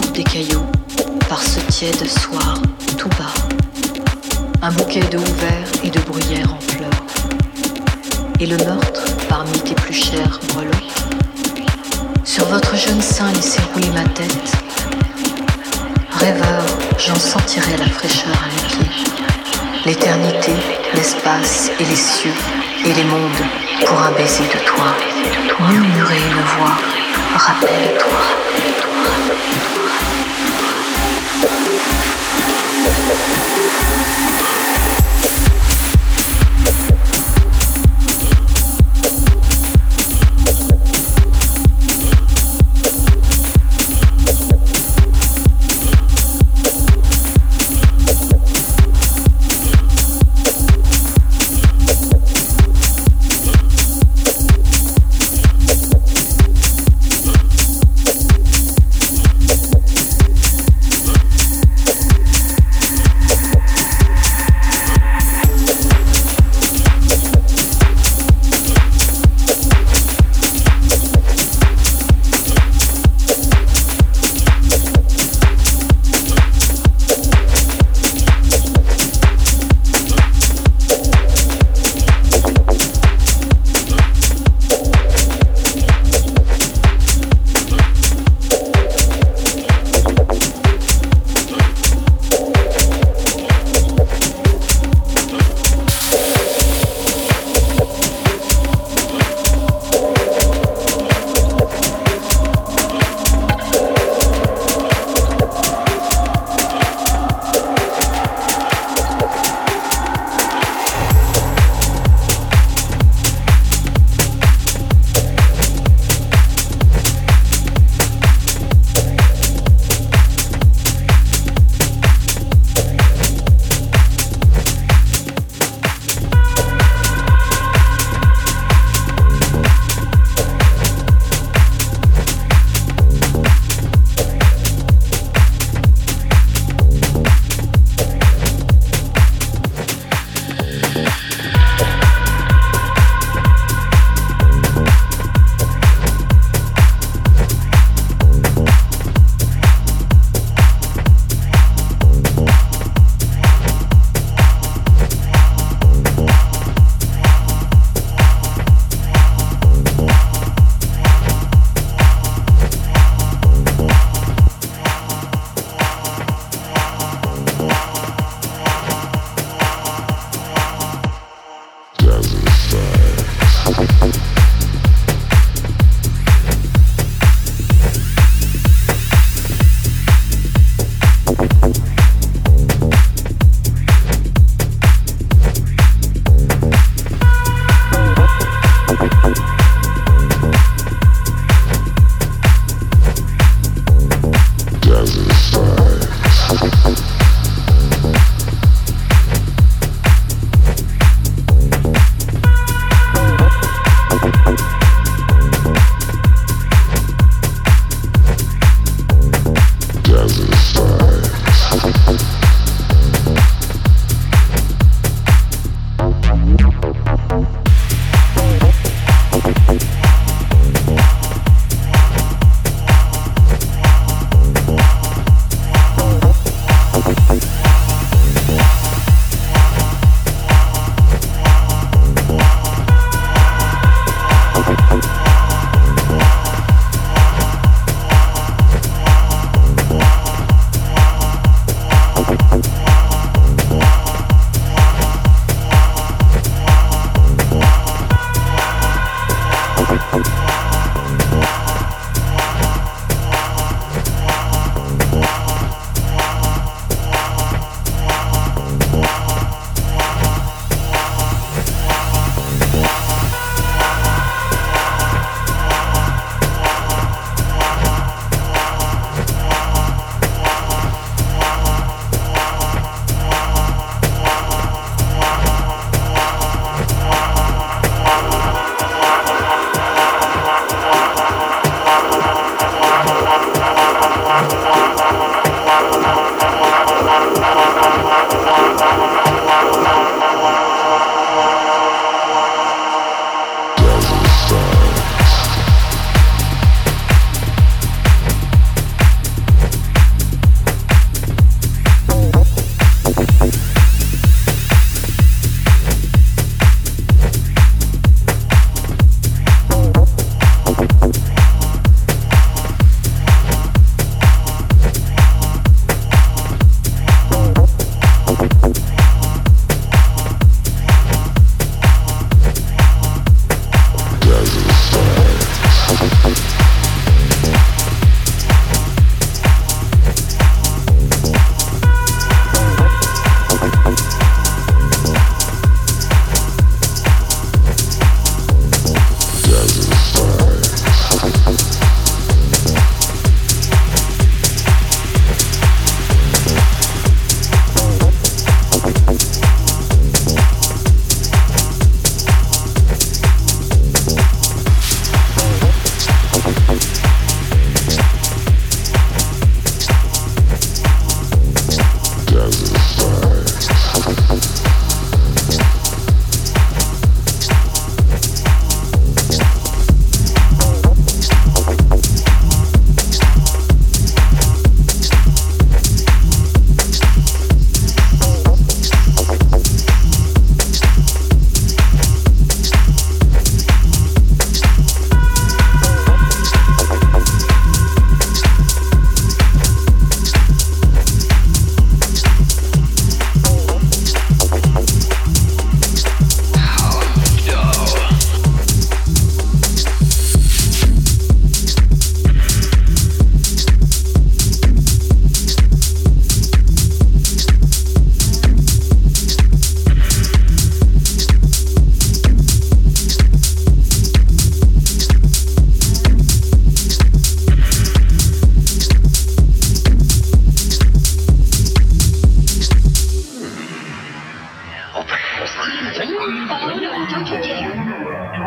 groupe des cailloux, par ce tiède soir, tout bas. Un bouquet de ouvert et de bruyère en fleurs. Et le meurtre parmi tes plus chers breloques. Sur votre jeune sein, laissez rouler ma tête. Rêveur, j'en sentirai la fraîcheur à mes pieds. L'éternité, l'espace et les cieux et les mondes pour un baiser de toi. Murmurer une voix, rappelle-toi. Yeah.